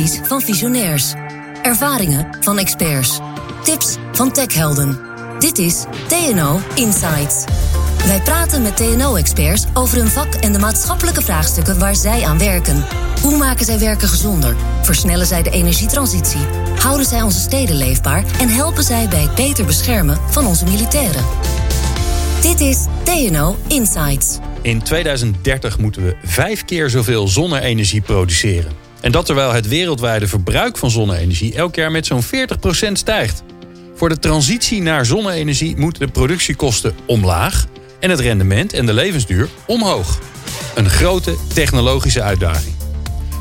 Van visionairs. Ervaringen van experts. Tips van techhelden. Dit is TNO Insights. Wij praten met TNO-experts over hun vak en de maatschappelijke vraagstukken waar zij aan werken. Hoe maken zij werken gezonder? Versnellen zij de energietransitie? Houden zij onze steden leefbaar? En helpen zij bij het beter beschermen van onze militairen? Dit is TNO Insights. In 2030 moeten we vijf keer zoveel zonne-energie produceren. En dat terwijl het wereldwijde verbruik van zonne-energie elk jaar met zo'n 40% stijgt. Voor de transitie naar zonne-energie moeten de productiekosten omlaag en het rendement en de levensduur omhoog. Een grote technologische uitdaging.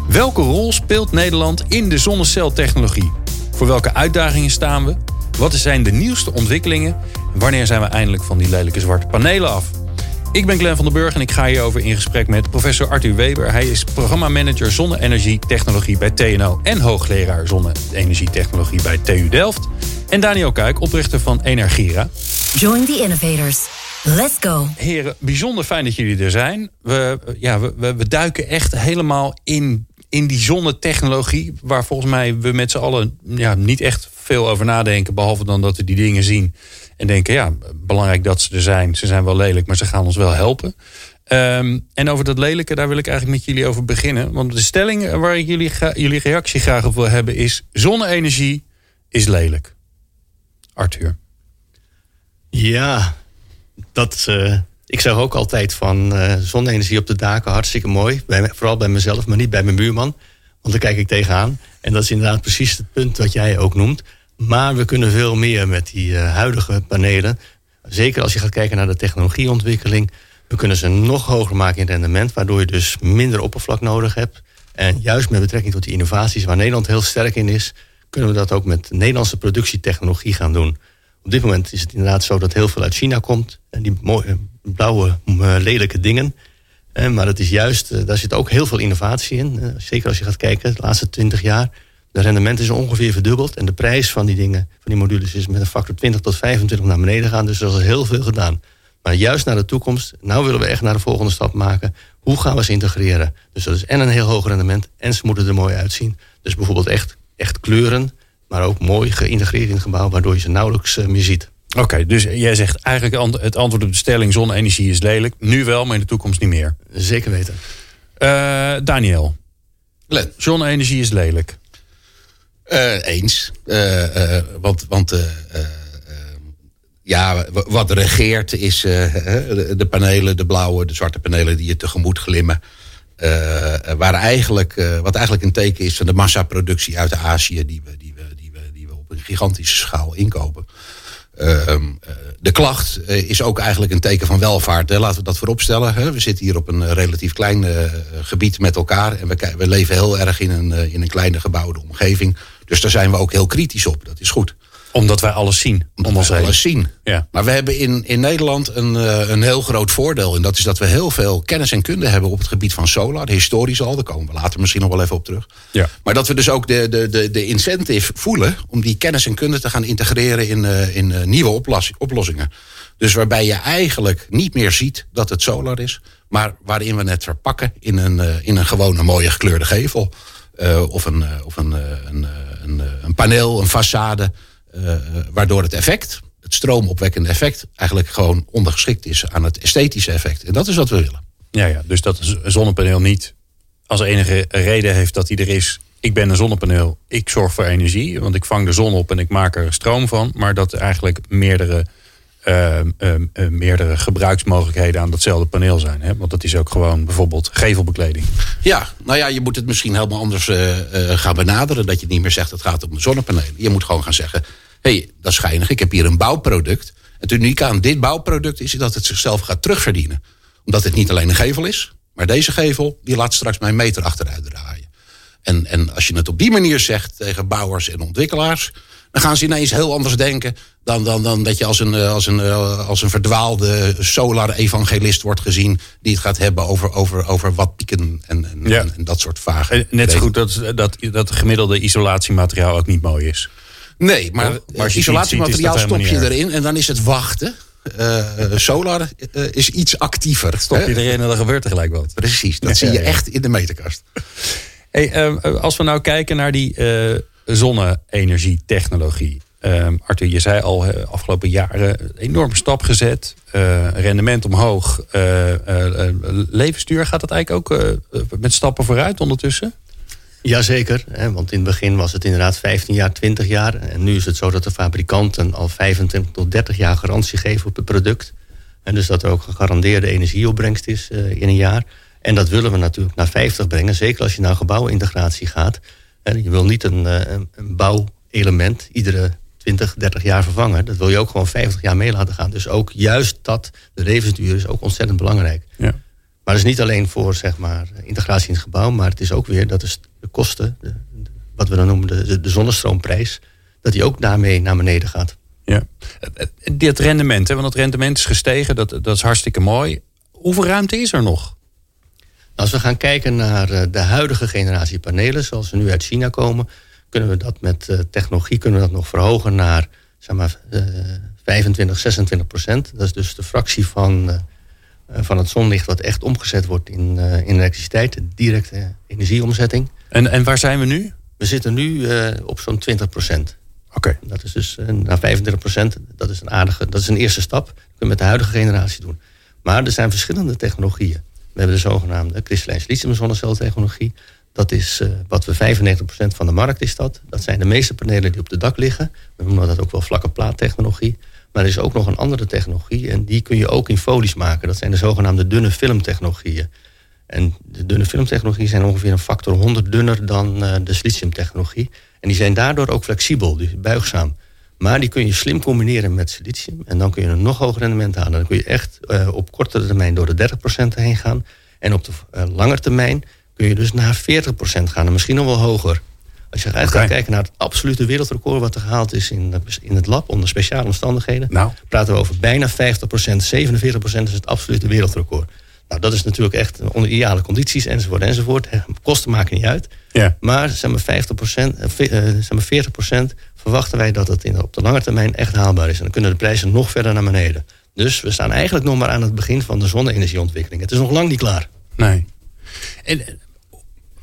Welke rol speelt Nederland in de zonneceltechnologie? Voor welke uitdagingen staan we? Wat zijn de nieuwste ontwikkelingen? wanneer zijn we eindelijk van die lelijke zwarte panelen af? Ik ben Glenn van den Burg en ik ga hierover in gesprek met professor Arthur Weber. Hij is programmamanager zonne-energietechnologie bij TNO en hoogleraar zonne-energietechnologie bij TU Delft. En Daniel Kuik, oprichter van Energira. Join the innovators. Let's go. Heren, bijzonder fijn dat jullie er zijn. We, ja, we, we duiken echt helemaal in, in die zonnetechnologie... waar volgens mij we met z'n allen ja, niet echt veel over nadenken... behalve dan dat we die dingen zien en denken... ja, belangrijk dat ze er zijn. Ze zijn wel lelijk, maar ze gaan ons wel helpen. Ehm, en over dat lelijke, daar wil ik eigenlijk met jullie over beginnen. Want de stelling waar ik jullie, jullie reactie graag op wil hebben... is zonne-energie is lelijk. Arthur. Ja, dat, uh, ik zeg ook altijd van uh, zonne-energie op de daken, hartstikke mooi. Vooral bij mezelf, maar niet bij mijn buurman. Want daar kijk ik tegenaan. En dat is inderdaad precies het punt wat jij ook noemt. Maar we kunnen veel meer met die uh, huidige panelen. Zeker als je gaat kijken naar de technologieontwikkeling. We kunnen ze nog hoger maken in rendement. Waardoor je dus minder oppervlak nodig hebt. En juist met betrekking tot die innovaties waar Nederland heel sterk in is... kunnen we dat ook met Nederlandse productietechnologie gaan doen. Op dit moment is het inderdaad zo dat heel veel uit China komt. En die mooie, blauwe, lelijke dingen. Maar het is juist, daar zit ook heel veel innovatie in. Zeker als je gaat kijken, de laatste 20 jaar. De rendement is ongeveer verdubbeld. En de prijs van die dingen, van die modules, is met een factor 20 tot 25 naar beneden gaan. Dus er is heel veel gedaan. Maar juist naar de toekomst, nou willen we echt naar de volgende stap maken. Hoe gaan we ze integreren? Dus dat is en een heel hoog rendement en ze moeten er mooi uitzien. Dus bijvoorbeeld echt, echt kleuren, maar ook mooi geïntegreerd in het gebouw, waardoor je ze nauwelijks uh, meer ziet. Oké, dus jij zegt eigenlijk het antwoord op de stelling zonne-energie is lelijk. Nu wel, maar in de toekomst niet meer. Zeker weten. Uh, Daniel. Glenn. Zonne-energie is lelijk. Uh, eens. want want ja, wat regeert is de, panelen, de blauwe, de zwarte panelen die je tegemoet glimmen. waar eigenlijk, wat eigenlijk een teken is van de massaproductie uit Azië die we, die we, die we, die we op een gigantische schaal inkopen. Ehm, de klacht is ook eigenlijk een teken van welvaart. Hè. Laten we dat vooropstellen. We zitten hier op een relatief klein gebied met elkaar. En we, we leven heel erg in een, in een kleine gebouwde omgeving. Dus daar zijn we ook heel kritisch op. Dat is goed. Omdat wij alles zien. Omdat wij alles zien. Ja. Maar we hebben in, in Nederland een, uh, een heel groot voordeel. En dat is dat we heel veel kennis en kunde hebben op het gebied van solar. Historisch al, daar komen we later misschien nog wel even op terug. Ja. Maar dat we dus ook de, de, de, de incentive voelen om die kennis en kunde te gaan integreren in, uh, in uh, nieuwe oplossingen. Dus waarbij je eigenlijk niet meer ziet dat het solar is. Maar waarin we het verpakken in een, in een gewone mooie gekleurde gevel. of een, of een, een een, een paneel, een façade, uh, waardoor het effect, het stroomopwekkende effect, eigenlijk gewoon ondergeschikt is aan het esthetische effect. En dat is wat we willen. Ja, ja dus dat een zonnepaneel niet als enige reden heeft dat hij er is. Ik ben een zonnepaneel, ik zorg voor energie, want ik vang de zon op en ik maak er stroom van. Maar dat eigenlijk meerdere uh, uh, meerdere gebruiksmogelijkheden aan datzelfde paneel zijn. Hè? Want dat is ook gewoon bijvoorbeeld gevelbekleding. Ja, nou ja, je moet het misschien helemaal anders uh, gaan benaderen. Dat je niet meer zegt het gaat om zonnepanelen. Je moet gewoon gaan zeggen, hé, hey, dat is schijnig. Ik heb hier een bouwproduct. Het unieke aan dit bouwproduct is dat het zichzelf gaat terugverdienen. Omdat het niet alleen een gevel is, maar deze gevel die laat straks mijn meter achteruit draaien. En, en als je het op die manier zegt tegen bouwers en ontwikkelaars dan gaan ze ineens heel anders denken dan, dan, dan dat je als een, als, een, als een verdwaalde solar-evangelist wordt gezien. die het gaat hebben over, over, over wat pieken en, en, en, dat soort vage. Net zo goed dat, dat, dat het gemiddelde isolatiemateriaal ook niet mooi is. Nee, maar, maar isolatiemateriaal stop je erin en dan is het wachten. Uh, solar uh, is iets actiever. Stop je erin en dan gebeurt er gelijk wat. Precies, dat zie je echt in de meterkast. Hey, ehm, als we nou kijken naar die uh, zonne-energietechnologie. Uh, Arthur, je zei al afgelopen jaren enorme stap gezet. rendement omhoog. levensduur gaat dat eigenlijk ook met stappen vooruit ondertussen? Jazeker, hè, want in het begin was het inderdaad 15 jaar, 20 jaar. En nu is het zo dat de fabrikanten al 25 tot 30 jaar garantie geven op het product. En dus dat er ook gegarandeerde energieopbrengst is uh, in een jaar. En dat willen we natuurlijk naar 50 brengen. Zeker als je naar gebouwintegratie gaat. Je wil niet een, eh, een, een bouwelement iedere 20, 30 jaar vervangen. Dat wil je ook gewoon 50 jaar mee laten gaan. Dus ook juist dat, de levensduur is ook ontzettend belangrijk. Ja. Maar dat is niet alleen voor zeg maar, integratie in het gebouw, maar het is ook weer dat is de kosten, de, wat we dan noemen de, de zonnestroomprijs, dat die ook daarmee naar beneden gaat. Ja. Dit rendement, hè, want het rendement is gestegen, dat, dat is hartstikke mooi. Hoeveel ruimte is er nog? Als we gaan kijken naar eh, de huidige generatie panelen, zoals ze nu uit China komen, kunnen we dat met uh, technologie kunnen we dat nog verhogen naar zeg maar, uh, 25, 26 procent. Dat is dus de fractie van eh, van het zonlicht wat echt omgezet wordt in, in elektriciteit, directe energieomzetting. En, en waar zijn we nu? We zitten nu op zo'n 20 procent. Oké. Dat is dus naar 25 procent. Dat is een aardige, dat is een eerste stap. Dat kunnen we met de huidige generatie doen. Maar er zijn verschillende technologieën. We hebben de zogenaamde kristalijn silicium zonneceltechnologie. Dat is uh, wat we 95% van de markt is dat. Dat zijn de meeste panelen die op de dak liggen. We noemen dat ook wel vlakke plaattechnologie. Maar er is ook nog een andere technologie en die kun je ook in folies maken. Dat zijn de zogenaamde dunne filmtechnologieën. En de dunne filmtechnologieën zijn ongeveer een factor 100 dunner dan uh, de siliciumtechnologie. En die zijn daardoor ook flexibel, dus buigzaam. Maar die kun je slim combineren met silicium. En dan kun je een nog hoger rendement halen. Dan kun je echt uh, op korte termijn door de 30% heen gaan. En op de uh, lange termijn kun je dus naar 40% gaan. En misschien nog wel hoger. Als je gaat okay. kijken naar het absolute wereldrecord wat er gehaald is in, in het lab onder speciale omstandigheden, nou. praten we over bijna 50%, 47% is het absolute wereldrecord. Nou, dat is natuurlijk echt onder ideale condities enzovoort enzovoort. Kosten maken niet uit. Ja. Maar, zeg maar 50%, uh, zeg maar 40% verwachten wij dat het in, op de lange termijn echt haalbaar is. En dan kunnen de prijzen nog verder naar beneden. Dus we staan eigenlijk nog maar aan het begin van de zonne-energieontwikkeling. Het is nog lang niet klaar. Nee. En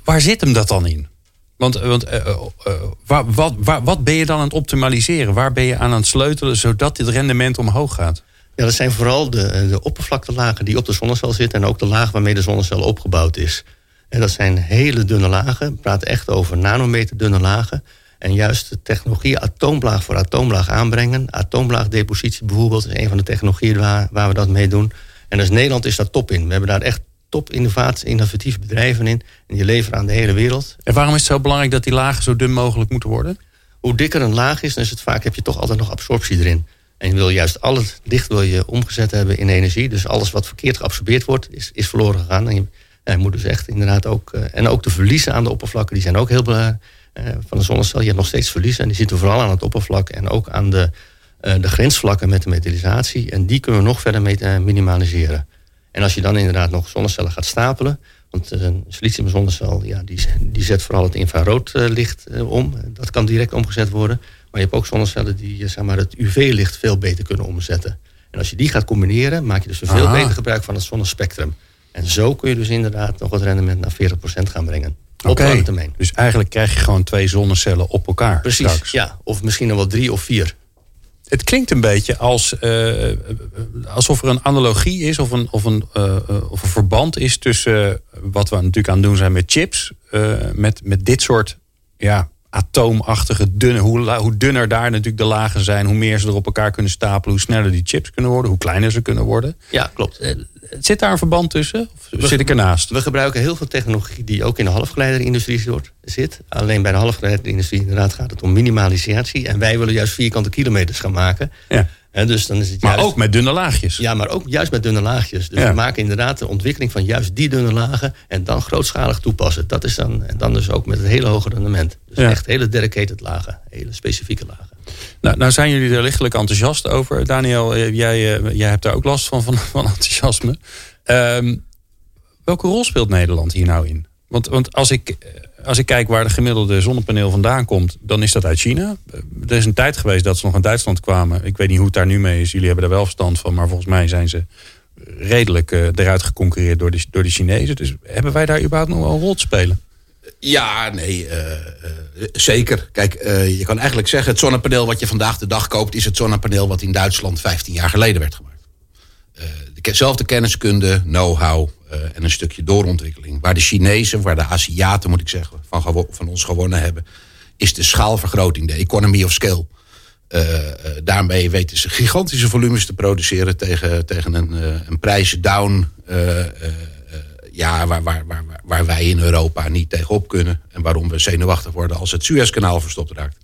waar zit hem dat dan in? Want, want uh, uh, waar, wat, waar, wat ben je dan aan het optimaliseren? Waar ben je aan aan het sleutelen zodat dit rendement omhoog gaat? Ja, dat zijn vooral de, de oppervlaktelagen die op de zonnecel zitten... en ook de laag waarmee de zonnecel opgebouwd is. En dat zijn hele dunne lagen. We praten echt over nanometer dunne lagen. En juist de technologie atoomlaag voor atoomlaag aanbrengen. Atoomlaagdepositie bijvoorbeeld is een van de technologieën waar, waar we dat mee doen. En als Nederland is daar top in. We hebben daar echt top innovatie, innovatieve bedrijven in. En die leveren aan de hele wereld. En waarom is het zo belangrijk dat die lagen zo dun mogelijk moeten worden? Hoe dikker een laag is, dan is het vaak heb je toch altijd nog absorptie erin. En je wil juist al het licht wil je omgezet hebben in energie. Dus alles wat verkeerd geabsorbeerd wordt, is, is verloren gegaan. En je, je moet dus echt inderdaad ook... Uh, en ook de verliezen aan de oppervlakken, die zijn ook heel belangrijk. Uh, van de zonnecel, je hebt nog steeds verliezen. En die zitten vooral aan het oppervlak en ook aan de, uh, de grensvlakken met de metallisatie. En die kunnen we nog verder mee, minimaliseren. En als je dan inderdaad nog zonnecellen gaat stapelen. Want een silicium zonnecel ja, die, die zet vooral het infraroodlicht om. Dat kan direct omgezet worden. Maar je hebt ook zonnecellen die eh, zeg maar, het UV-licht veel beter kunnen omzetten. En als je die gaat combineren, maak je dus veel Aha. beter gebruik van het zonnespectrum. En zo kun je dus inderdaad nog het rendement naar 40% gaan brengen. Op lange termijn. Dus eigenlijk krijg je gewoon twee zonnecellen op elkaar. Precies, straks. ja. Of misschien nog wel drie of vier het klinkt een beetje als, uh, alsof er een analogie is of een, of, een, uh, of een verband is tussen wat we natuurlijk aan het doen zijn met chips. met, met dit soort ja, atoomachtige dunne. Hoe, hoe dunner daar natuurlijk de lagen zijn, hoe meer ze er op elkaar kunnen stapelen, hoe sneller die chips kunnen worden, hoe kleiner ze kunnen worden. Ja, klopt. Zit daar een verband tussen? Of zit ik ernaast? We gebruiken heel veel technologie die ook in de halfgeleiderindustrie zit. Alleen bij de halfgeleiderindustrie inderdaad gaat het om minimalisatie. En wij willen juist vierkante kilometers gaan maken. Ja. Dus dan is het maar ook met dunne laagjes. Ja, maar ook juist met dunne laagjes. Dus ja. we maken inderdaad de ontwikkeling van juist die dunne lagen... en dan grootschalig toepassen. Dat is dan, en dan dus ook met het hele hoge rendement. Dus ja. echt hele dedicated lagen. Hele specifieke lagen. Nou, nou zijn jullie er lichtelijk enthousiast over. Daniel, eh, jij, eh, jij hebt daar ook last van, van, van enthousiasme. Um, welke rol speelt Nederland hier nou in? Want, want als, ik, als ik kijk waar de gemiddelde zonnepaneel vandaan komt, dan is dat uit China. Er is een tijd geweest dat ze nog in Duitsland kwamen. Ik weet niet hoe het daar nu mee is. Jullie hebben er wel verstand van, maar volgens mij zijn ze redelijk uh, eruit geconcurreerd door de, door de Chinezen. Dus hebben wij daar überhaupt nog wel een rol te spelen? Ja, nee, zeker. Kijk, je kan eigenlijk zeggen... het zonnepaneel wat je vandaag de dag koopt... is het zonnepaneel wat in Duitsland 15 jaar geleden werd gemaakt. dezelfde kenniskunde, know-how en een stukje doorontwikkeling. Waar de Chinezen, waar de Aziaten moet ik zeggen... van, van ons gewonnen hebben... is de schaalvergroting, de economy of scale... Uh, daarmee weten ze gigantische volumes te produceren tegen, tegen een, uh, een prijs down. ja, waar, waar, waar, waar wij in Europa niet tegenop kunnen. En waarom we zenuwachtig worden als het Suezkanaal verstopt raakt.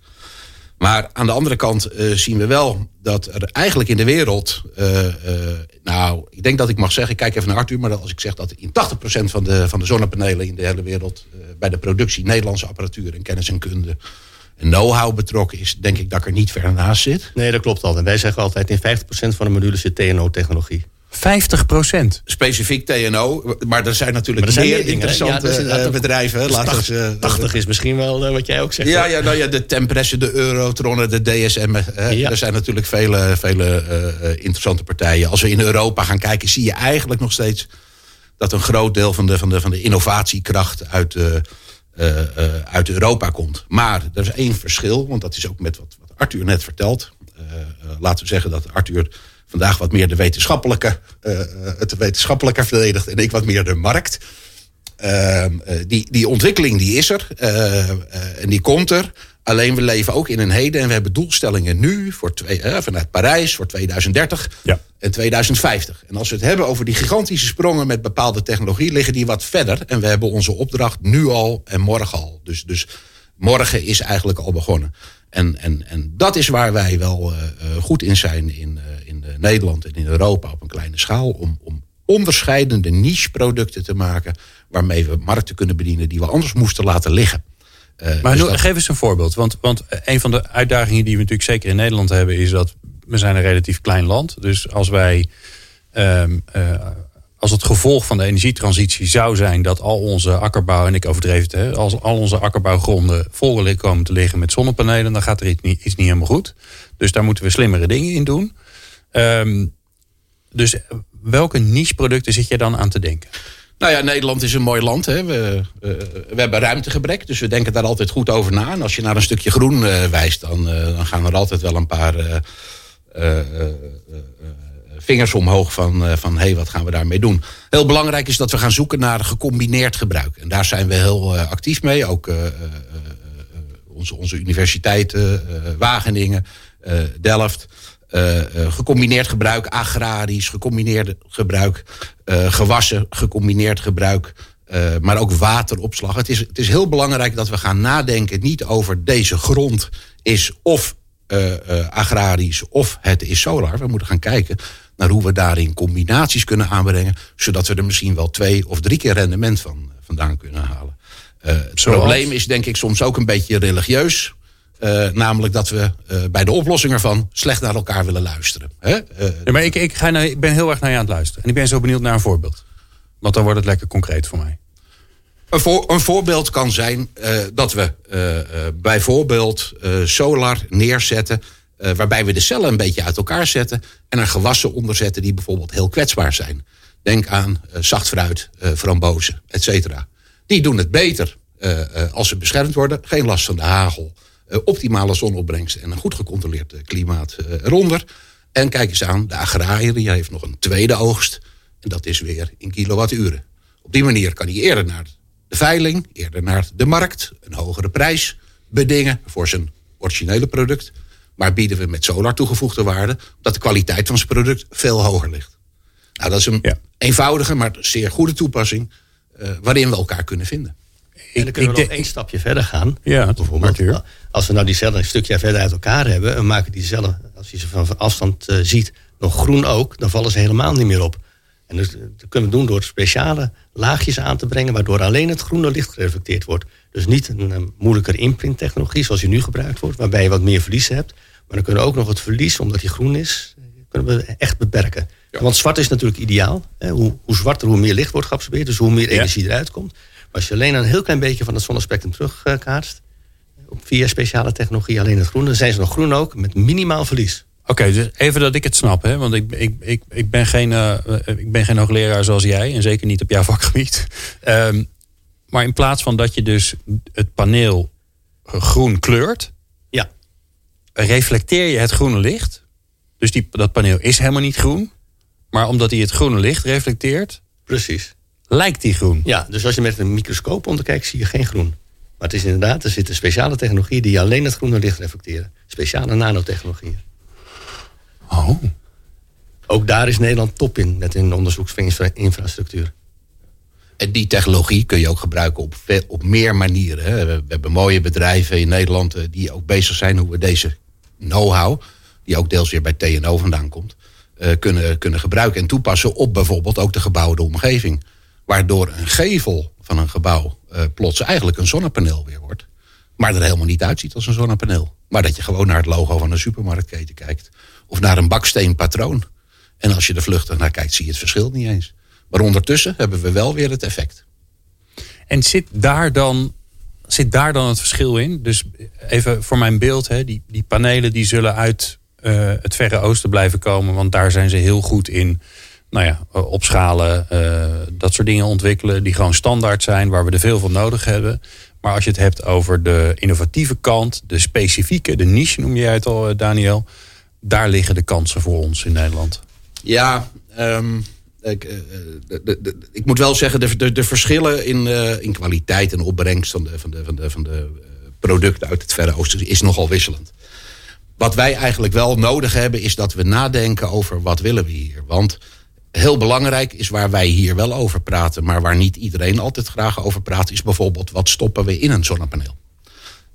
Maar aan de andere kant zien we wel dat er eigenlijk in de wereld. nou, ik denk dat ik mag zeggen, ik kijk even naar Arthur, maar als ik zeg dat in 80% van de, van de zonnepanelen in de hele wereld. bij de productie Nederlandse apparatuur en kennis en kunde know-how betrokken is, denk ik dat ik er niet ver naast zit. Nee, dat klopt al. En wij zeggen altijd in 50% van de modules zit TNO-technologie. 50 procent. Specifiek TNO. Maar er zijn natuurlijk er meer interessante ja, bedrijven. Laten we, 80 is misschien wel uh, wat jij ook zegt. Ja, ja, nou ja de Tempresse, de Eurotronnen, de DSM. Uh, Er zijn natuurlijk vele, vele uh, interessante partijen. Als we in Europa gaan kijken, zie je eigenlijk nog steeds dat een groot deel van de, van de, van de innovatiekracht uit uh, uit Europa komt. Maar er is één verschil, want dat is ook met wat, wat Arthur net vertelt. Uh, laten we zeggen dat Arthur vandaag wat meer de wetenschappelijke, het wetenschappelijke verdedigt en ik wat meer de markt. Ehm, die, die ontwikkeling die is er en die komt er. Alleen we leven ook in een heden en we hebben doelstellingen nu voor twee, eh, vanuit Parijs voor 2030 ja. en 2050. En als we het hebben over die gigantische sprongen met bepaalde technologie, liggen die wat verder. En we hebben onze opdracht nu al en morgen al. Dus, dus morgen is eigenlijk al begonnen. En, en, en dat is waar wij wel uh, goed in zijn in, uh, in Nederland en in Europa op een kleine schaal. Om, om onderscheidende niche-producten te maken waarmee we markten kunnen bedienen die we anders moesten laten liggen. Uh, maar dus geef eens een voorbeeld. Want, want een van de uitdagingen die we natuurlijk zeker in Nederland hebben... is dat we zijn een relatief klein land. Dus als wij... Um, uh, als het gevolg van de energietransitie zou zijn dat al onze akkerbouw, en ik overdreef het, als al onze akkerbouwgronden vol komen te liggen met zonnepanelen, dan gaat er iets niet, niet helemaal goed. Dus daar moeten we slimmere dingen in doen. Um, dus welke niche-producten zit je dan aan te denken? Nou ja, Nederland is een mooi land. Hè. We, we hebben ruimtegebrek, dus we denken daar altijd goed over na. En als je naar een stukje groen uh, wijst, dan, uh, dan, gaan er altijd wel een paar vingers omhoog van, van hé, hey, wat gaan we daarmee doen? Heel belangrijk is dat we gaan zoeken naar gecombineerd gebruik. En daar zijn we heel actief mee. Ook onze, onze universiteiten, Wageningen, Delft. Uh, gecombineerd gebruik, agrarisch, gecombineerd gebruik, uh, gewassen, gecombineerd gebruik, uh, maar ook wateropslag. Het is, het is heel belangrijk dat we gaan nadenken niet over deze grond is of agrarisch of het is solar. We moeten gaan kijken naar hoe we daarin combinaties kunnen aanbrengen, zodat we er misschien wel twee of drie keer rendement van vandaan kunnen halen. het probleem is denk ik soms ook een beetje religieus. Uh, namelijk dat we uh, bij de oplossing ervan slecht naar elkaar willen luisteren. Hè? Ja, maar ik, ik, ga naar, ik ben heel erg naar je aan het luisteren. En ik ben zo benieuwd naar een voorbeeld. Want dan wordt het lekker concreet voor mij. Een, voor, een voorbeeld kan zijn dat we bijvoorbeeld solar neerzetten. Waarbij we de cellen een beetje uit elkaar zetten. En er gewassen onder zetten die bijvoorbeeld heel kwetsbaar zijn. Denk aan zacht fruit, frambozen, et cetera. Die doen het beter als ze beschermd worden. Geen last van de hagel. Uh, optimale zonopbrengst en een goed gecontroleerd uh, klimaat uh, eronder. En kijk eens aan, de agrariër die heeft nog een tweede oogst. En dat is weer in kilowatturen. Op die manier kan hij eerder naar de veiling, eerder naar de markt, een hogere prijs bedingen voor zijn originele product. Maar bieden we met solar toegevoegde waarde, dat de kwaliteit van zijn product veel hoger ligt. Nou, dat is een ja. eenvoudige, maar zeer goede toepassing waarin we elkaar kunnen vinden. En dan kunnen we nog één stapje verder gaan. Ja, bijvoorbeeld. Als we nou die cellen een stukje verder uit elkaar hebben... en maken die cellen, als je ze van afstand uh, ziet, nog groen ook... dan vallen ze helemaal niet meer op. En dus, dat kunnen we doen door speciale laagjes aan te brengen... waardoor alleen het groene licht gereflecteerd wordt. Dus niet een, een moeilijker imprinttechnologie zoals die nu gebruikt wordt... waarbij je wat meer verlies hebt. Maar dan kunnen we ook nog het verlies, omdat die groen is... kunnen we echt beperken. Ja. Want zwart is natuurlijk ideaal. Hè? Hoe, hoe zwarter, hoe meer licht wordt geabsorbeerd. Dus hoe meer energie eruit komt. Als je alleen een heel klein beetje van het zonnespectrum terugkaatst... via speciale technologie alleen het groen... dan zijn ze nog groen ook, met minimaal verlies. Oké, dus even dat ik het snap. Hè? Want ik, ik, ik, ik, ben geen, uh, ik ben geen hoogleraar zoals jij. En zeker niet op jouw vakgebied. Um, Maar in plaats van dat je dus het paneel groen kleurt, ja. reflecteer je het groene licht. Dus die, dat paneel is helemaal niet groen. Maar omdat hij het groene licht reflecteert, Precies. lijkt die groen. Ja, dus als je met een microscoop onderkijkt, zie je geen groen. Maar het is inderdaad, er zitten speciale technologieën die alleen het groene licht reflecteren. Speciale nanotechnologieën. Oh. Ook daar is Nederland top in, met een onderzoeksinfrastructuur. En die technologie kun je ook gebruiken op, op meer manieren. Hè. We, hebben mooie bedrijven in Nederland eh, die ook bezig zijn hoe we deze know-how, die ook deels weer bij TNO vandaan komt, uh, kunnen, kunnen gebruiken en toepassen op bijvoorbeeld ook de gebouwde omgeving. Waardoor een gevel van een gebouw uh, plots eigenlijk een zonnepaneel weer wordt. Maar er helemaal niet uitziet als een zonnepaneel. Maar dat je gewoon naar het logo van een supermarktketen kijkt. Of naar een baksteenpatroon. En als je er vluchtig naar kijkt, zie je het verschil niet eens. Maar ondertussen hebben we wel weer het effect. En zit daar dan, zit daar dan het verschil in? Dus even voor mijn beeld, hè, die, die panelen die zullen uit uh, het Verre Oosten blijven komen. Want daar zijn ze heel goed in. Nou ja, opschalen, uh, dat soort dingen ontwikkelen die gewoon standaard zijn, waar we er veel van nodig hebben. Maar als je het hebt over de innovatieve kant, de specifieke, de niche noem jij het al, Daniel. Daar liggen de kansen voor ons in Nederland. Ja, um, ik, de, de, ik, moet wel zeggen, de, verschillen in, uh, in kwaliteit en opbrengst van de, van de, van de, producten uit het Verre Oosten is nogal wisselend. Wat wij eigenlijk wel nodig hebben, is dat we nadenken over wat willen we hier. Want heel belangrijk is waar wij hier wel over praten, maar waar niet iedereen altijd graag over praat, is bijvoorbeeld wat stoppen we in een zonnepaneel.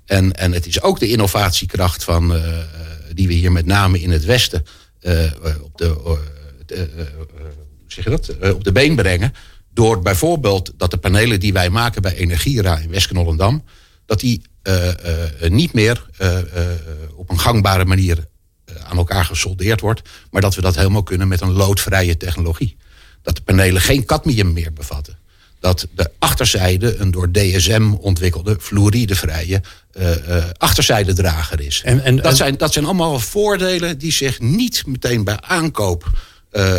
En, en het is ook de innovatiekracht van, die we hier met name in het Westen uh, op, de, zeg dat? op de been brengen. Door bijvoorbeeld dat de panelen die wij maken bij Energiera in West-Knollendam, dat die niet meer op een gangbare manier aan elkaar gesoldeerd wordt. Maar dat we dat helemaal kunnen met een loodvrije technologie. Dat de panelen geen cadmium meer bevatten. Dat de achterzijde een door DSM ontwikkelde fluoridevrije uh, uh, achterzijdedrager is. En, en, dat, zijn, dat zijn allemaal voordelen die zich niet meteen bij aankoop uh,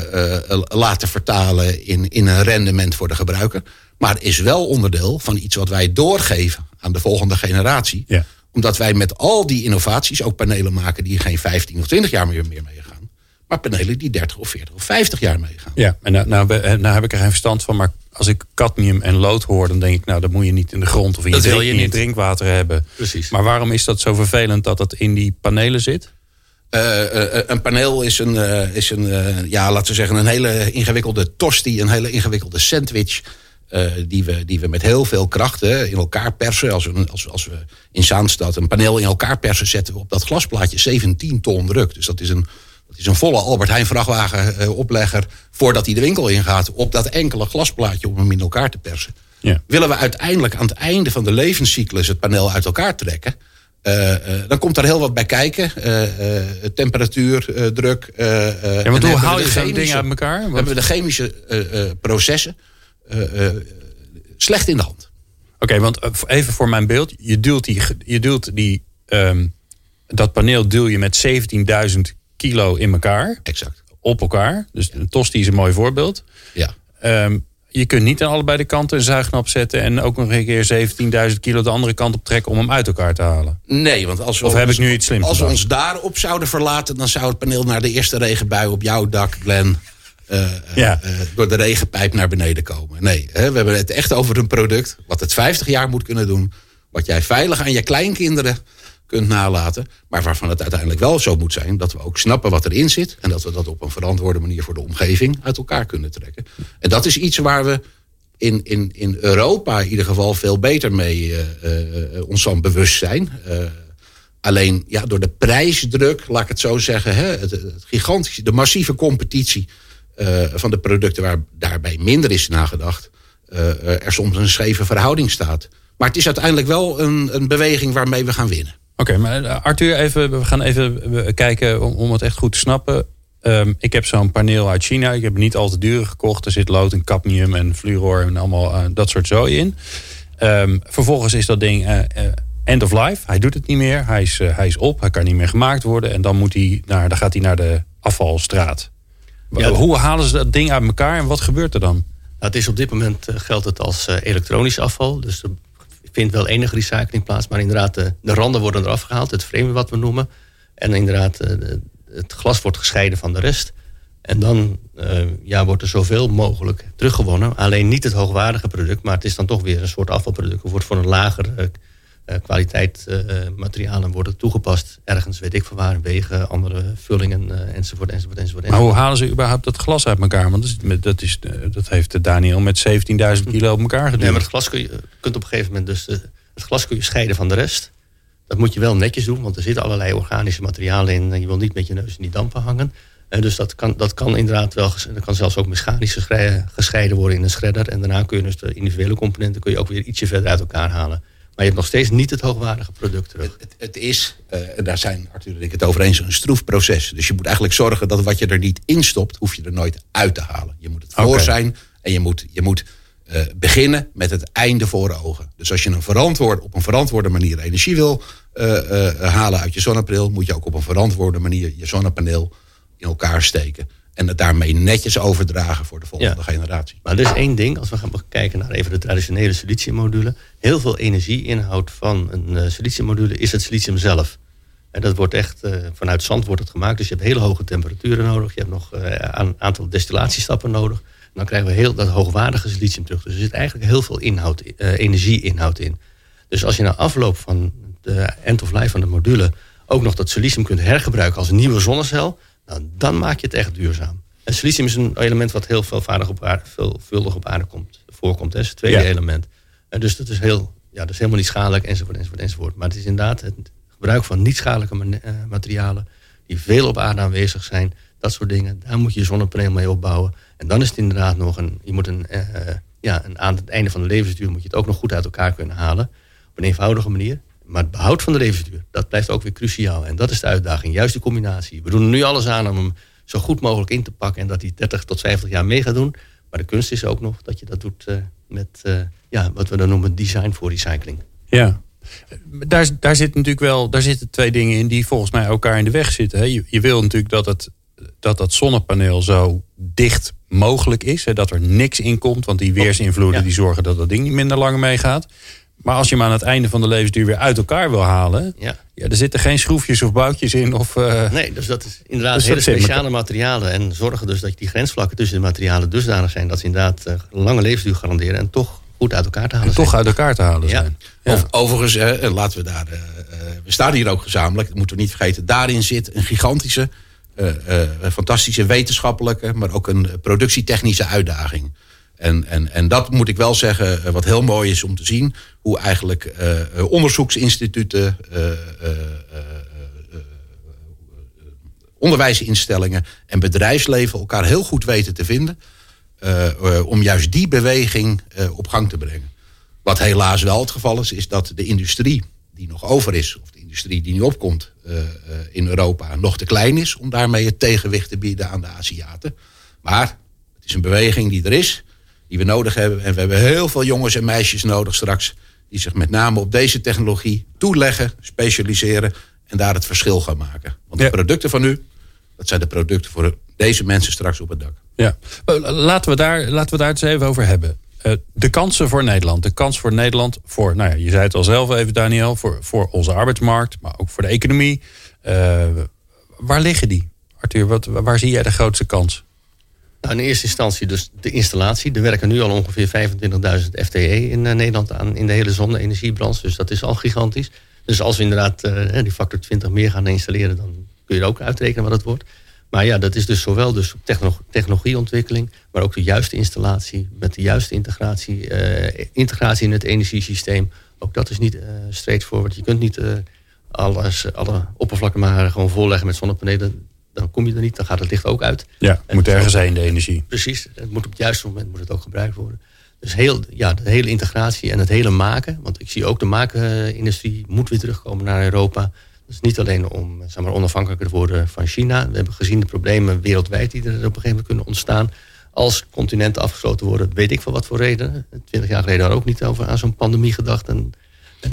laten vertalen in, in een rendement voor de gebruiker. Maar is wel onderdeel van iets wat wij doorgeven aan de volgende generatie. Ja omdat wij met al die innovaties ook panelen maken die geen 15 of 20 jaar meer, meer meegaan. Maar panelen die 30 of 40 of 50 jaar meegaan. Ja, en nou, nou, nou, heb ik er geen verstand van. Maar als ik cadmium en lood hoor, dan denk ik, nou, dat moet je niet in de grond of in, je, drink, in je, drinkwater hebben. Precies. Maar waarom is dat zo vervelend dat dat in die panelen zit? Uh, uh, een paneel is een, uh, is een ja, laten we zeggen, een hele ingewikkelde tosti, een hele ingewikkelde sandwich. Die, we, die we met heel veel kracht in elkaar persen. Als we, als, als we in Zaanstad een paneel in elkaar persen, zetten we op dat glasplaatje 17 ton druk. Dus dat is een, dat is een volle Albert Heijn vrachtwagen uh, oplegger voordat hij de winkel ingaat. Op dat enkele glasplaatje om hem in elkaar te persen. Ja. Willen we uiteindelijk aan het einde van de levenscyclus het paneel uit elkaar trekken. Uh, dan komt er heel wat bij kijken. temperatuur, druk. ja, want hoe haal je zo'n ding uit elkaar? Want... hebben we de chemische processen slecht in de hand. Oké, okay, want even voor mijn beeld. Je duwt, die, je duwt die, um, dat paneel duw je met 17.000 kilo in elkaar. Exact. Op elkaar. Dus een tosti is een mooi voorbeeld. Ja. Um, je kunt niet aan allebei de kanten een zuignap zetten... en ook nog een keer 17.000 kilo de andere kant op trekken... om hem uit elkaar te halen. Nee, want als we, of heb ik nu iets slims Als we ons daarop zouden verlaten... dan zou het paneel naar de eerste regenbui op jouw dak, Glenn... Uh, ja. uh, door de regenpijp naar beneden komen. Nee, hè, we hebben het echt over een product wat het 50 jaar moet kunnen doen. Wat jij veilig aan je kleinkinderen kunt nalaten. Maar waarvan het uiteindelijk wel zo moet zijn dat we ook snappen wat erin zit. En dat we dat op een verantwoorde manier voor de omgeving uit elkaar kunnen trekken. En dat is iets waar we in, in, in Europa in ieder geval veel beter mee uh, ons van bewust zijn. alleen ja, door de prijsdruk, laat ik het zo zeggen, hè, het, het gigantische, de massieve competitie van de producten waar daarbij minder is nagedacht, er soms een scheve verhouding staat. Maar het is uiteindelijk wel een, een beweging waarmee we gaan winnen. Oké, okay, maar Arthur, even, we gaan even kijken om, om het echt goed te snappen. Um, ik heb zo'n paneel uit China. Ik heb niet al te duur gekocht. Er zit lood en cadmium en fluor en allemaal uh, dat soort zooi in. Um, vervolgens is dat ding uh, uh, end of life. Hij doet het niet meer. Hij is, hij is op. Hij kan niet meer gemaakt worden. En dan, moet hij naar, dan gaat hij naar de afvalstraat. Ja, Hoe halen ze dat ding uit elkaar en wat gebeurt er dan? het is op dit moment geldt het als elektronisch afval. Dus er vindt wel enige recycling plaats. Maar inderdaad, de, de randen worden eraf gehaald. Het frame wat we noemen. En inderdaad, het glas wordt gescheiden van de rest. En dan uh, ja, wordt er zoveel mogelijk teruggewonnen. Alleen niet het hoogwaardige product, maar het is dan toch weer een soort afvalproduct. Het wordt voor een lagere uh, kwaliteit uh, materialen worden toegepast. Ergens, weet ik van waar, wegen, andere vullingen enzovoort, enzovoort, enzovoort. Maar hoe halen ze überhaupt dat glas uit elkaar? Want dat, is, dat heeft Daniel met 17.000 kilo op elkaar geduwd. Nee, maar het glas kun je, kunt op een gegeven moment dus... het glas kun je scheiden van de rest. Dat moet je wel netjes doen, want er zitten allerlei organische materialen in. En je wil niet met je neus in die dampen hangen. En dus dat kan, dat kan inderdaad wel, dat kan zelfs ook mechanisch gescheiden worden in een shredder. En daarna kun je dus de individuele componenten kun je ook weer ietsje verder uit elkaar halen. Maar je hebt nog steeds niet het hoogwaardige product terug. Het, het is, uh, daar zijn Arthur en ik het over eens, een stroefproces. Dus je moet eigenlijk zorgen dat wat je er niet in stopt, hoef je er nooit uit te halen. Je moet het voor zijn en je moet, je moet uh, beginnen met het einde voor ogen. Dus als je een verantwoord, op een verantwoorde manier energie wil uh, halen uit je zonnebril, moet je ook op een verantwoorde manier je zonnepaneel in elkaar steken. En het daarmee netjes overdragen voor de volgende generatie. Maar er is één ding, als we gaan kijken naar even de traditionele siliciummodule. Heel veel energieinhoud van een uh, siliciummodule is het silicium zelf. En dat wordt echt, uh, vanuit zand wordt het gemaakt. Dus je hebt hele hoge temperaturen nodig. Je hebt nog uh, een aantal destillatiestappen nodig. En dan krijgen we heel dat hoogwaardige silicium terug. Dus er zit eigenlijk heel veel inhoud, energieinhoud in. Dus als je na afloop van de end of life van de module... ook nog dat silicium kunt hergebruiken als een nieuwe zonnecel nou, dan maak je het echt duurzaam. En silicium is een element wat heel op aarde, veelvuldig op aarde komt, voorkomt. Dat is het tweede element. En dus dat is, heel, ja, dat is helemaal niet schadelijk, enzovoort, enzovoort, enzovoort. Maar het is inderdaad het gebruik van niet schadelijke eh, materialen... die veel op aarde aanwezig zijn, dat soort dingen. Daar moet je je zonnepaneel mee opbouwen. En dan is het inderdaad nog een... Je moet een, uh, ja, een, aan het einde van de levensduur moet je het ook nog goed uit elkaar kunnen halen. Op een eenvoudige manier. Maar het behoud van de levensduur, dat blijft ook weer cruciaal. En dat is de uitdaging, juist die combinatie. We doen er nu alles aan om hem zo goed mogelijk in te pakken... en dat hij 30 tot 50 jaar mee gaat doen. Maar de kunst is ook nog dat je dat doet uh, met uh, ja, wat we dan noemen design voor recycling. Ja, daar, daar, zit natuurlijk wel, daar zitten twee dingen in die volgens mij elkaar in de weg zitten. Hè. Je, je wil natuurlijk dat, het, dat dat zonnepaneel zo dicht mogelijk is. Hè, dat er niks in komt, want die weersinvloeden die zorgen dat dat ding niet minder lang meegaat. Maar als je hem aan het einde van de levensduur weer uit elkaar wil halen... Ja. Ja, er zitten geen schroefjes of boutjes in. Of, uh, nee, dus dat is inderdaad dus hele speciale materialen. En zorgen dus dat die grensvlakken tussen de materialen dusdanig zijn... dat ze inderdaad uh, lange levensduur garanderen en toch goed uit elkaar te halen en zijn. toch uit elkaar te halen zijn. Ja. overigens, hè, laten we daar... Uh, we staan hier ook gezamenlijk, dat moeten we niet vergeten. Daarin zit een gigantische, fantastische wetenschappelijke... maar ook een productietechnische uitdaging. En, en, en dat moet ik wel zeggen, eh, wat heel mooi is om te zien. Hoe eigenlijk uh, onderzoeksinstituten, uh, onderwijsinstellingen en bedrijfsleven elkaar heel goed weten te vinden. om juist die beweging op gang te brengen. Wat helaas wel het geval is, is dat de industrie die nog over is, of de industrie die nu opkomt in Europa, nog te klein is om daarmee het tegenwicht te bieden aan de Aziaten. Maar het is een beweging die er is die we nodig hebben. En we hebben heel veel jongens en meisjes nodig straks. Die zich met name op deze technologie toeleggen, specialiseren. En daar het verschil gaan maken. Want de producten van nu, dat zijn de producten voor deze mensen straks op het dak. Ja, laten we daar, laten we daar het eens even over hebben. Uh, de kansen voor Nederland. De kans voor Nederland voor, nou ja, je zei het al zelf even Daniel, voor, voor onze arbeidsmarkt, maar ook voor de economie. Uh, waar liggen die? Arthur, wat, waar zie jij de grootste kans? In eerste instantie dus de installatie. Er werken nu al ongeveer 25.000 FTE in uh, Nederland aan in de hele zonne-energiebranche. Dus dat is al gigantisch. Dus als we inderdaad uh, die factor 20 meer gaan installeren, dan kun je er ook uitrekenen wat het wordt. Maar ja, dat is dus zowel dus technologieontwikkeling, maar ook de juiste installatie met de juiste integratie, uh, integratie in het energiesysteem. Ook dat is niet uh, straightforward. Je kunt niet alles, alle oppervlakken maar gewoon volleggen met zonnepanelen dan kom je er niet, dan gaat het licht ook uit. Ja, het moet ergens heen, de energie. Precies, het moet op het juiste moment moet het ook gebruikt worden. Dus heel, ja, de hele integratie en het hele maken. Want ik zie ook de maakindustrie moet weer terugkomen naar Europa. Dus niet alleen om zeg maar, onafhankelijker te worden van China. We hebben gezien de problemen wereldwijd die er op een gegeven moment kunnen ontstaan. Als continenten afgesloten worden, weet ik van wat voor reden. Twintig jaar geleden hadden we ook niet over aan zo'n pandemie gedacht. En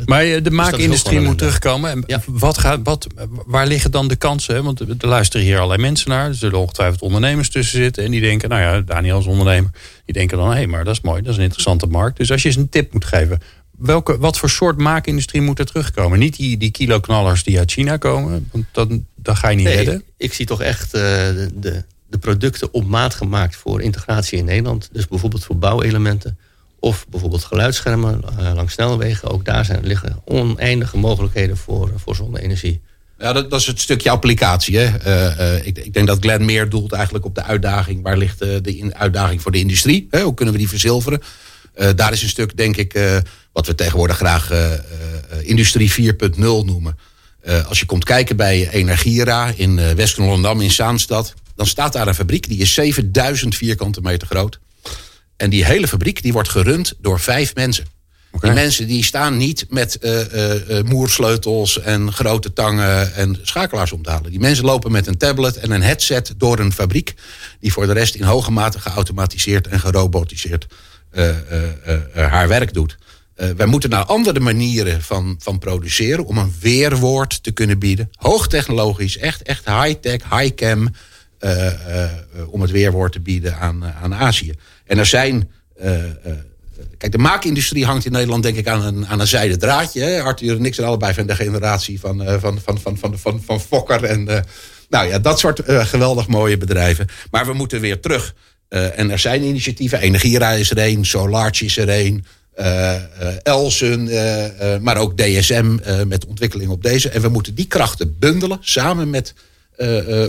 Maar de dus maakindustrie moet terugkomen. En wat gaat, wat, waar liggen dan de kansen? Want er luisteren hier allerlei mensen naar. Er zullen ongetwijfeld ondernemers tussen zitten. En die denken, nou ja, Daniel als ondernemer. Die denken dan, hé, hey, maar dat is mooi. Dat is een interessante markt. Dus als je eens een tip moet geven. Welke, wat voor soort maakindustrie moet er terugkomen? Niet die, die kiloknallers die uit China komen. Want dan, dan ga je niet redden. Ik, ik, zie toch echt uh, de, de producten op maat gemaakt voor integratie in Nederland. Dus bijvoorbeeld voor bouwelementen of bijvoorbeeld geluidsschermen uh, langs snelwegen. Ook daar zijn, liggen oneindige mogelijkheden voor, voor zonne-energie. Ja, dat, dat, is het stukje applicatie. Hè? Uh, uh, ik, ik, denk dat Glenn meer doelt eigenlijk op de uitdaging. Waar ligt de, uitdaging voor de industrie? Hè? Hoe kunnen we die verzilveren? daar is een stuk, denk ik, wat we tegenwoordig graag industrie 4.0 noemen. als je komt kijken bij Energiera in West-Hollandam in Zaanstad... dan staat daar een fabriek die is 7000 vierkante meter groot. En die hele fabriek die wordt gerund door vijf mensen. Die mensen die staan niet met uh, uh, moersleutels en grote tangen en schakelaars om te halen. Die mensen lopen met een tablet en een headset door een fabriek. Die voor de rest in hoge mate geautomatiseerd en gerobotiseerd haar werk doet. wij moeten naar andere manieren van, van produceren om een weerwoord te kunnen bieden. Hoogtechnologisch, echt, echt high-tech, high-cam. om het weerwoord te bieden aan, aan Azië. En er zijn. Uh, kijk, de maakindustrie hangt in Nederland denk ik aan een, aan een zijden draadje. Hè? Arthur en ik zijn allebei van de generatie van, uh, van, van, van, van, van, van Fokker. En nou ja, dat soort geweldig mooie bedrijven. Maar we moeten weer terug. en er zijn initiatieven. Energiera is er een. Solarch is er een. Elsen, maar ook DSM met ontwikkeling op deze. En we moeten die krachten bundelen samen met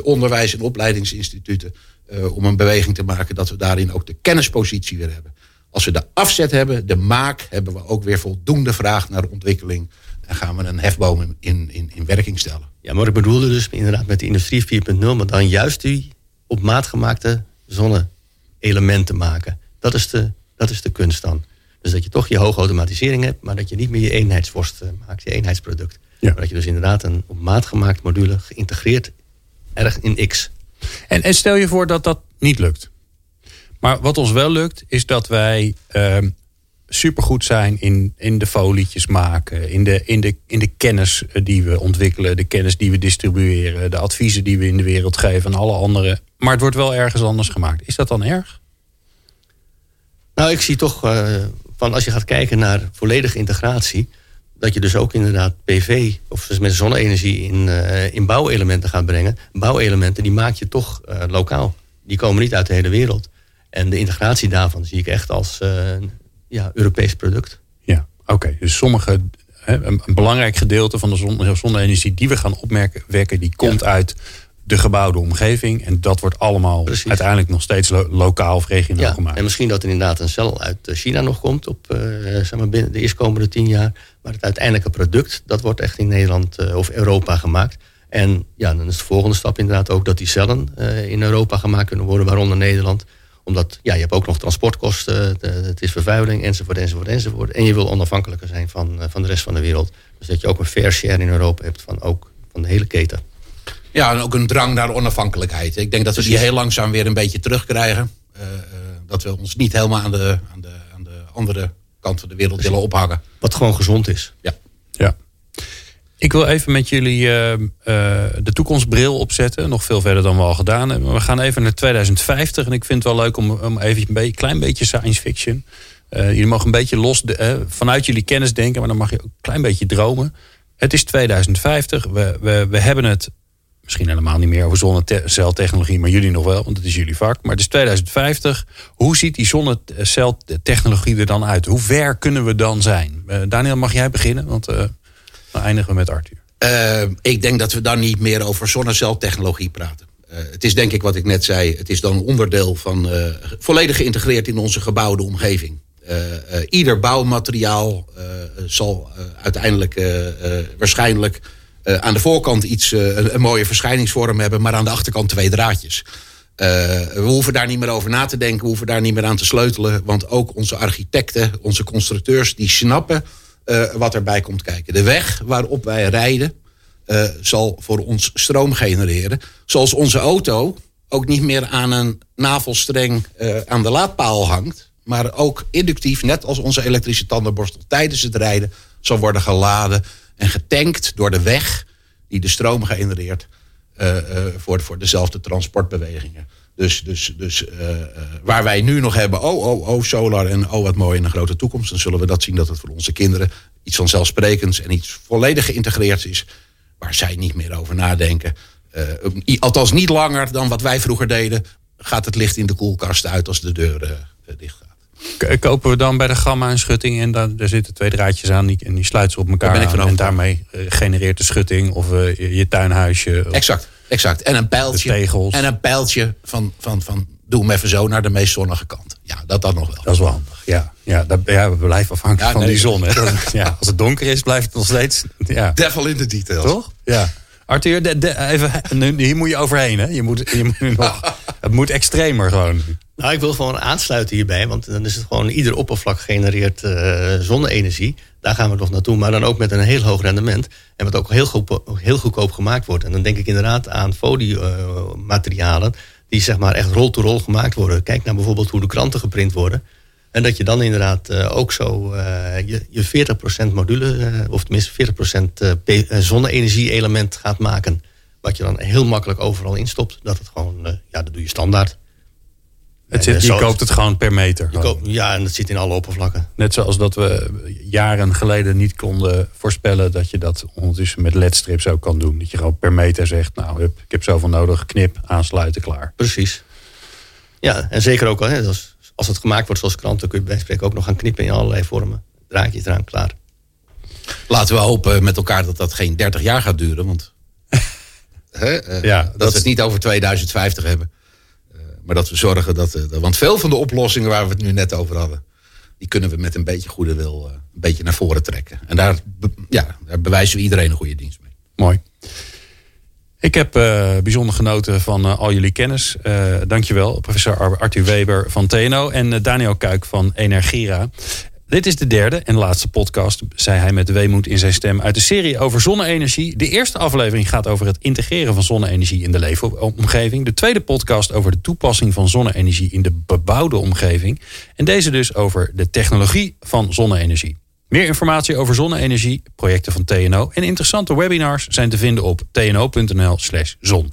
onderwijs- en opleidingsinstituten. Uh, om een beweging te maken dat we daarin ook de kennispositie weer hebben. Als we de afzet hebben, de maak, hebben we ook weer voldoende vraag naar ontwikkeling. En gaan we een hefboom in, in, in werking stellen. Ja, maar ik bedoelde dus inderdaad met de industrie 4.0, maar dan juist die op maat gemaakte zonne-elementen maken. Dat is, de, dat is de kunst dan. Dus dat je toch je hoge automatisering hebt, maar dat je niet meer je eenheidsworst eh, maakt, je eenheidsproduct. Ja. Maar dat je dus inderdaad een op maat gemaakt module geïntegreerd erg in X en, stel je voor dat dat niet lukt. Maar wat ons wel lukt, is dat wij uh, supergoed zijn in, in de folietjes maken, in de, in, de, in de kennis eh, die we ontwikkelen, de kennis die we distribueren, de adviezen die we in de wereld geven en alle andere. Maar het wordt wel ergens anders gemaakt. Is dat dan erg? Nou, ik zie toch uh, van als je gaat kijken naar volledige integratie, dat je dus ook inderdaad PV of dus met zonne-energie in, uh, in bouwelementen gaat brengen. Bouwelementen die maak je toch uh, lokaal. Die komen niet uit de hele wereld. En de integratie daarvan zie ik echt als uh, ja, Europees product. Ja, oké. Dus sommige, hè, een, een, belangrijk gedeelte van de zonne-energie die we gaan opmerken, die komt uit de gebouwde omgeving. En dat wordt allemaal uiteindelijk nog steeds lokaal of regionaal ja, gemaakt. En misschien dat er inderdaad een cel uit eh, China nog komt op uh, zeg maar binnen de eerstkomende tien jaar. Maar het uiteindelijke product, dat wordt echt in Nederland uh, of Europa gemaakt. En ja, dan is de volgende stap inderdaad ook dat die cellen uh, in Europa gemaakt kunnen worden, waaronder Nederland omdat ja, je hebt ook nog transportkosten, het is vervuiling, enzovoort, enzovoort, enzovoort. En je wil onafhankelijker zijn van, van de rest van de wereld. Dus dat je ook een fair share in Europa hebt van, ook, van de hele keten. Ja, en ook een drang naar onafhankelijkheid. Ik denk dat we die heel langzaam weer een beetje terugkrijgen. Uh, dat we ons niet helemaal aan de, aan de, aan de andere kant van de wereld willen ophangen. Wat gewoon gezond is. Ja. ja. Ik wil even met jullie uh, uh, de toekomstbril opzetten. Nog veel verder dan we al gedaan hebben. We gaan even naar 2050. En ik vind het wel leuk om, om even een beetje, klein beetje science fiction. jullie mogen een beetje los vanuit jullie kennis denken. Maar dan mag je ook een klein beetje dromen. Het is 2050. We, we, we hebben het misschien helemaal niet meer over zonneceltechnologie, maar jullie nog wel, want het is jullie vak. Maar het is 2050. Hoe ziet die zonneceltechnologie er dan uit? Hoe ver kunnen we dan zijn? Uh, Daniel, mag jij beginnen? Want uh, dan eindigen we met Arthur. Uh, ik denk dat we dan niet meer over zonneceltechnologie praten. het is denk ik wat ik net zei. Het is dan onderdeel van volledig geïntegreerd in onze gebouwde omgeving. ieder bouwmateriaal zal uiteindelijk waarschijnlijk uh, aan de voorkant iets, uh, een, een, mooie verschijningsvorm hebben, maar aan de achterkant twee draadjes. Uh, we hoeven daar niet meer over na te denken, we hoeven daar niet meer aan te sleutelen, want ook onze architecten, onze constructeurs, die snappen wat erbij komt kijken. De weg waarop wij rijden zal voor ons stroom genereren, zoals onze auto ook niet meer aan een navelstreng aan de laadpaal hangt, maar ook inductief, net als onze elektrische tandenborstel tijdens het rijden, zal worden geladen en getankt door de weg die de stroom genereert uh, voor, voor dezelfde transportbewegingen. Dus, dus, dus waar wij nu nog hebben, oh, oh, oh, solar en oh, wat mooi in een grote toekomst, dan zullen we dat zien dat het voor onze kinderen iets vanzelfsprekends en iets volledig geïntegreerd is, waar zij niet meer over nadenken. althans niet langer dan wat wij vroeger deden, gaat het licht in de koelkast uit als de deur dicht gaat. Kopen we dan bij de gamma een schutting en dan, daar zitten twee draadjes aan die, en die sluiten ze op elkaar ben ik aan, en daarmee uh, genereert de schutting of uh, je, je, tuinhuisje. Of exact, exact. En een pijltje. Tegels. En een pijltje van, van, van doe hem even zo naar de meest zonnige kant. Ja, dat dan nog wel. Dat is wel handig. Ja, ja, dat, ja we blijven afhankelijk van die zon. Hè. Dat, ja, als het donker is, blijft het nog steeds. Ja. Devil in de details. Toch? Ja. Arthur, de, de, even, hier moet je overheen. Hè? Je moet, je moet nog, het moet extremer gewoon. Nou, ik wil gewoon aansluiten hierbij. Want dan is het gewoon ieder oppervlak genereert uh, zonne-energie. Daar gaan we nog naartoe. Maar dan ook met een heel hoog rendement. En wat ook heel, goed, heel goedkoop gemaakt wordt. En dan denk ik inderdaad aan foliematerialen. die zeg maar echt rol-to-rol gemaakt worden. Kijk naar bijvoorbeeld hoe de kranten geprint worden. En dat je dan inderdaad uh, ook zo uh, je, je 40% module, of tenminste 40% zonne-energie-element gaat maken. Wat je dan heel makkelijk overal instopt. Dat het gewoon, ja, dat doe je standaard. Het zit, je koopt het gewoon per meter. ja, en dat zit in alle oppervlakken. Net zoals dat we jaren geleden niet konden voorspellen dat je dat ondertussen met ledstrips ook kan doen. Dat je gewoon per meter zegt, nou, ik heb zoveel nodig, knip, aansluiten, klaar. Precies. Ja, en zeker ook hè, als, als het gemaakt wordt zoals kranten, kun je bij spreken ook nog gaan knippen in allerlei vormen. Draadje eraan, klaar. Laten we hopen met elkaar dat dat geen 30 jaar gaat duren, want uh, ja, dat, dat we het niet over 2050 hebben. Maar dat we zorgen dat, uh, Want veel van de oplossingen waar we het nu net over hadden. die kunnen we met een beetje goede wil uh, een beetje naar voren trekken. En daar, ja, daar bewijzen we iedereen een goede dienst mee. Mooi. Ik heb uh, bijzonder genoten van al jullie kennis. Uh, dankjewel, professor Arthur Weber van TNO en Daniel Kuik van Energira. Dit is de derde en laatste podcast, zei hij met weemoed in zijn stem, uit de serie over zonne-energie. De eerste aflevering gaat over het integreren van zonne-energie in de leefomgeving. De tweede podcast over de toepassing van zonne-energie in de bebouwde omgeving. En deze dus over de technologie van zonne-energie. Meer informatie over zonne-energie, projecten van TNO en interessante webinars zijn te vinden op tno.nl/zon.